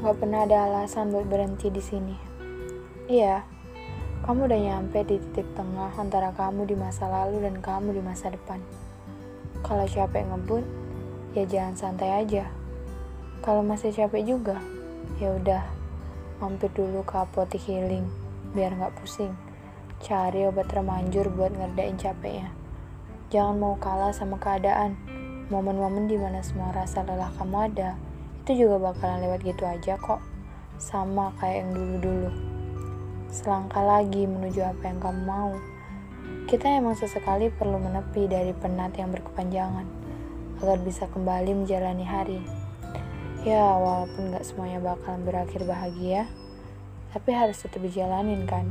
Gak pernah ada alasan buat berhenti di sini. Iya, kamu udah nyampe di titik tengah antara kamu di masa lalu dan kamu di masa depan. Kalau capek ngebut, ya jangan santai aja. Kalau masih capek juga, ya udah, mampir dulu ke apotek healing biar nggak pusing. Cari obat termanjur buat ngerdain capeknya. Jangan mau kalah sama keadaan. Momen-momen di mana semua rasa lelah kamu ada, itu juga bakalan lewat gitu aja kok. Sama kayak yang dulu-dulu. Selangkah lagi menuju apa yang kamu mau. Kita emang sesekali perlu menepi dari penat yang berkepanjangan agar bisa kembali menjalani hari. Ya, walaupun gak semuanya bakalan berakhir bahagia, tapi harus tetap dijalanin kan.